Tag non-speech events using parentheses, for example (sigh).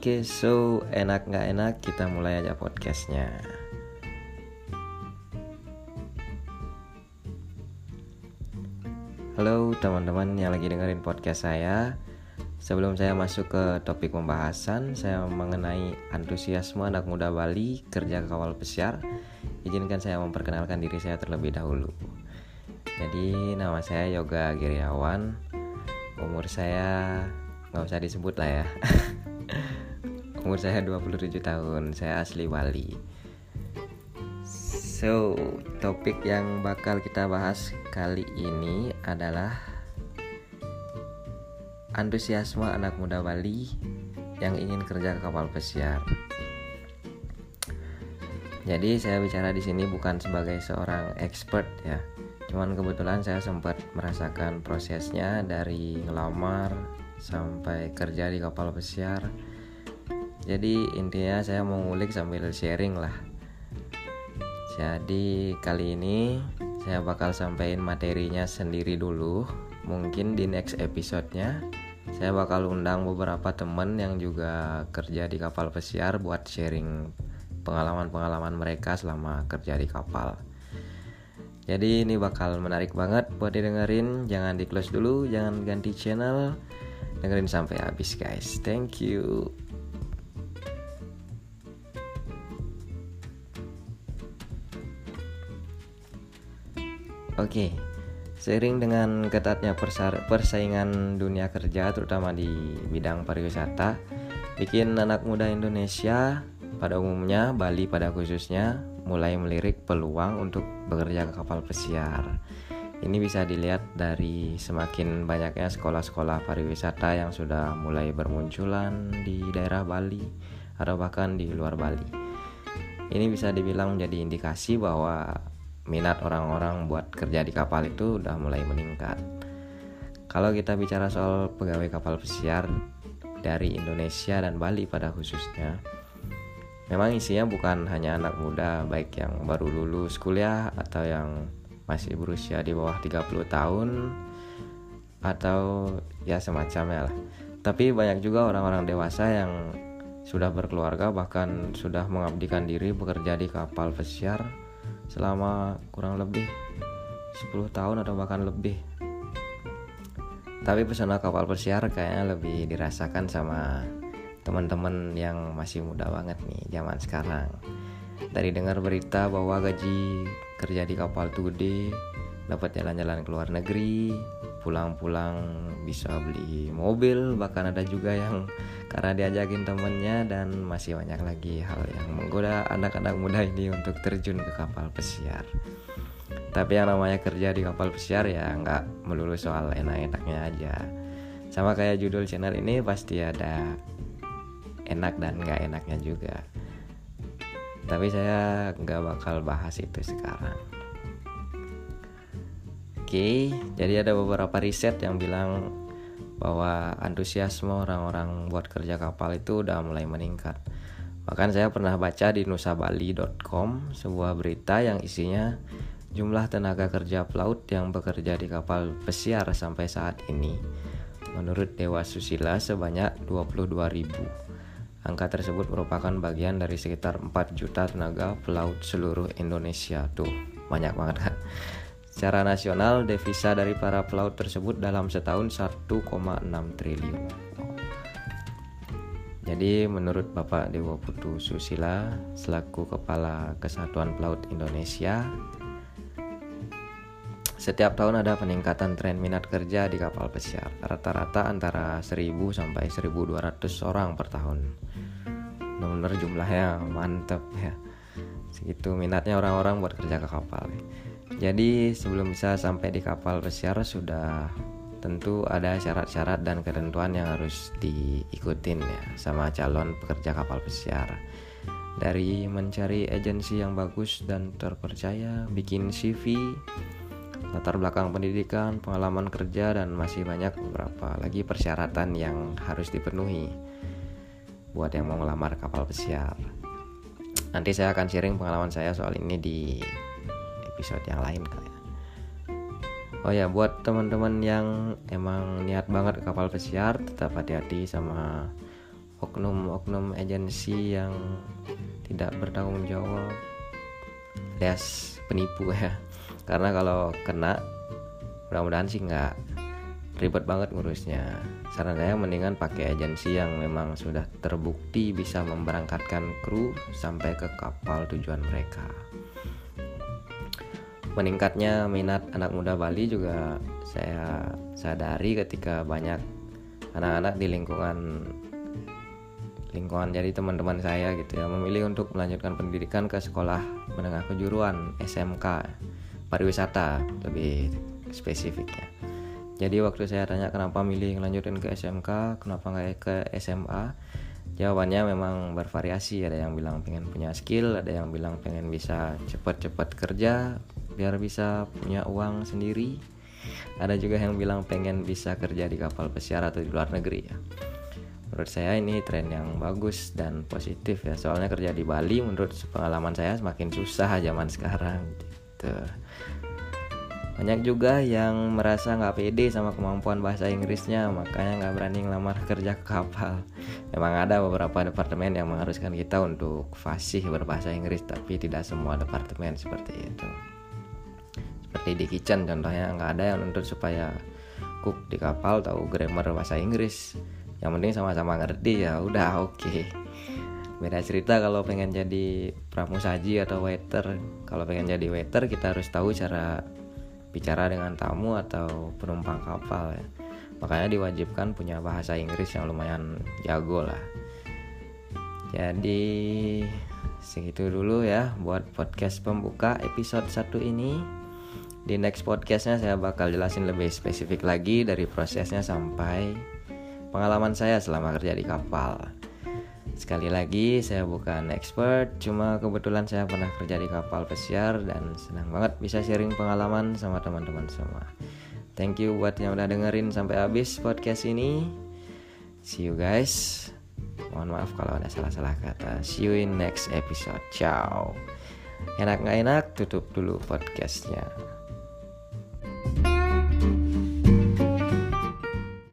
Oke, so enak nggak enak kita mulai aja podcastnya. Halo teman-teman yang lagi dengerin podcast saya. Sebelum saya masuk ke topik pembahasan, saya mengenai antusiasme anak muda Bali kerja kawal pesiar. Izinkan saya memperkenalkan diri saya terlebih dahulu. Jadi nama saya Yoga Giriawan. Umur saya nggak usah disebut lah ya. (laughs) Umur saya 27 tahun. Saya asli Bali. So, topik yang bakal kita bahas kali ini adalah antusiasme anak muda Bali yang ingin kerja ke kapal pesiar. Jadi saya bicara di sini bukan sebagai seorang expert ya. Cuman kebetulan saya sempat merasakan prosesnya dari ngelamar sampai kerja di kapal pesiar. Jadi intinya saya mau ngulik sambil sharing lah jadi kali ini saya bakal sampaikan materinya sendiri dulu. Mungkin di next episode-nya saya bakal undang beberapa temen yang juga kerja di kapal pesiar buat sharing pengalaman-pengalaman mereka selama kerja di kapal. Jadi ini bakal menarik banget buat didengerin. Jangan di close dulu, jangan ganti channel. Dengerin sampai habis guys. Thank you. Oke, seiring dengan ketatnya persaingan dunia kerja terutama di bidang pariwisata, bikin anak muda Indonesia pada umumnya, Bali pada khususnya, mulai melirik peluang untuk bekerja ke kapal pesiar. Ini bisa dilihat dari semakin banyaknya sekolah-sekolah pariwisata yang sudah mulai bermunculan di daerah Bali atau bahkan di luar Bali. Ini bisa dibilang menjadi indikasi bahwa minat orang-orang buat kerja di kapal itu udah mulai meningkat. Kalau kita bicara soal pegawai kapal pesiar dari Indonesia dan Bali pada khususnya, memang isinya bukan hanya anak muda baik yang baru lulus kuliah atau yang masih berusia di bawah 30 tahun atau ya semacamnya lah. Tapi banyak juga orang-orang dewasa yang sudah berkeluarga bahkan sudah mengabdikan diri bekerja di kapal pesiar selama kurang lebih 10 tahun atau bahkan lebih. Tapi pesona kapal pesiar kayaknya lebih dirasakan sama teman-teman yang masih muda banget nih zaman sekarang. Dari dengar berita bahwa gaji kerja di kapal tuh gede dapat jalan-jalan ke luar negeri pulang-pulang bisa beli mobil bahkan ada juga yang karena diajakin temennya dan masih banyak lagi hal yang menggoda anak-anak muda ini untuk terjun ke kapal pesiar. Tapi yang namanya kerja di kapal pesiar ya nggak melulu soal enak-enaknya aja. Sama kayak judul channel ini pasti ada enak dan nggak enaknya juga. Tapi saya nggak bakal bahas itu sekarang Oke, jadi ada beberapa riset yang bilang bahwa antusiasme orang-orang buat kerja kapal itu udah mulai meningkat. Bahkan saya pernah baca di nusabali.com sebuah berita yang isinya jumlah tenaga kerja pelaut yang bekerja di kapal pesiar sampai saat ini menurut Dewa Susila sebanyak 22 ribu. Angka tersebut merupakan bagian dari sekitar 4 juta tenaga pelaut seluruh Indonesia. Tuh, banyak banget kan. Secara nasional, devisa dari para pelaut tersebut dalam setahun 1,6 triliun. Jadi menurut Bapak Dewa Putu Susila selaku Kepala Kesatuan Pelaut Indonesia setiap tahun ada peningkatan tren minat kerja di kapal pesiar. Rata-rata antara 1000 sampai 1200 orang per tahun. Benar-benar jumlahnya mantep ya. Segitu minatnya orang-orang buat kerja ke kapal jadi sebelum bisa sampai di kapal pesiar sudah tentu ada syarat-syarat dan ketentuan yang harus diikutin ya sama calon pekerja kapal pesiar. Dari mencari agensi yang bagus dan terpercaya, bikin CV, latar belakang pendidikan, pengalaman kerja dan masih banyak beberapa lagi persyaratan yang harus dipenuhi buat yang mau melamar kapal pesiar. Nanti saya akan sharing pengalaman saya soal ini di episode yang lain kali ya. Oh ya buat teman-teman yang emang niat banget ke kapal pesiar tetap hati-hati sama oknum-oknum agensi yang tidak bertanggung jawab. Alias penipu ya. (laughs) Karena kalau kena mudah-mudahan sih nggak ribet banget ngurusnya. Saran saya mendingan pakai agensi yang memang sudah terbukti bisa memberangkatkan kru sampai ke kapal tujuan mereka meningkatnya minat anak muda Bali juga saya sadari ketika banyak anak-anak di lingkungan lingkungan jadi teman-teman saya gitu ya memilih untuk melanjutkan pendidikan ke sekolah menengah kejuruan SMK pariwisata lebih spesifiknya. Jadi waktu saya tanya kenapa milih lanjutin ke SMK kenapa nggak ke SMA jawabannya memang bervariasi. Ada yang bilang pengen punya skill ada yang bilang pengen bisa cepat-cepat kerja biar bisa punya uang sendiri. Ada juga yang bilang pengen bisa kerja di kapal pesiar atau di luar negeri ya. Menurut saya ini tren yang bagus dan positif ya. Soalnya kerja di Bali menurut pengalaman saya semakin susah zaman sekarang gitu. Banyak juga yang merasa nggak pede sama kemampuan bahasa Inggrisnya makanya nggak berani ngelamar kerja ke kapal. Memang ada beberapa departemen yang mengharuskan kita untuk fasih berbahasa Inggris tapi tidak semua departemen seperti itu seperti di kitchen contohnya nggak ada yang nuntut supaya cook di kapal tahu grammar bahasa Inggris yang penting sama-sama ngerti ya udah (laughs) oke okay. beda cerita kalau pengen jadi pramusaji atau waiter kalau pengen jadi waiter kita harus tahu cara bicara dengan tamu atau penumpang kapal ya. Makanya diwajibkan punya bahasa Inggris yang lumayan jago lah. Jadi segitu dulu ya buat podcast pembuka episode 1 ini. Di next podcastnya saya bakal jelasin lebih spesifik lagi dari prosesnya sampai pengalaman saya selama kerja di kapal. Sekali lagi, saya bukan expert, cuma kebetulan saya pernah kerja di kapal pesiar dan senang banget bisa sharing pengalaman sama teman-teman semua. Thank you buat yang udah dengerin sampai habis podcast ini. See you guys. Mohon maaf kalau ada salah-salah kata. See you in next episode. Ciao. Enak nggak enak, tutup dulu podcastnya.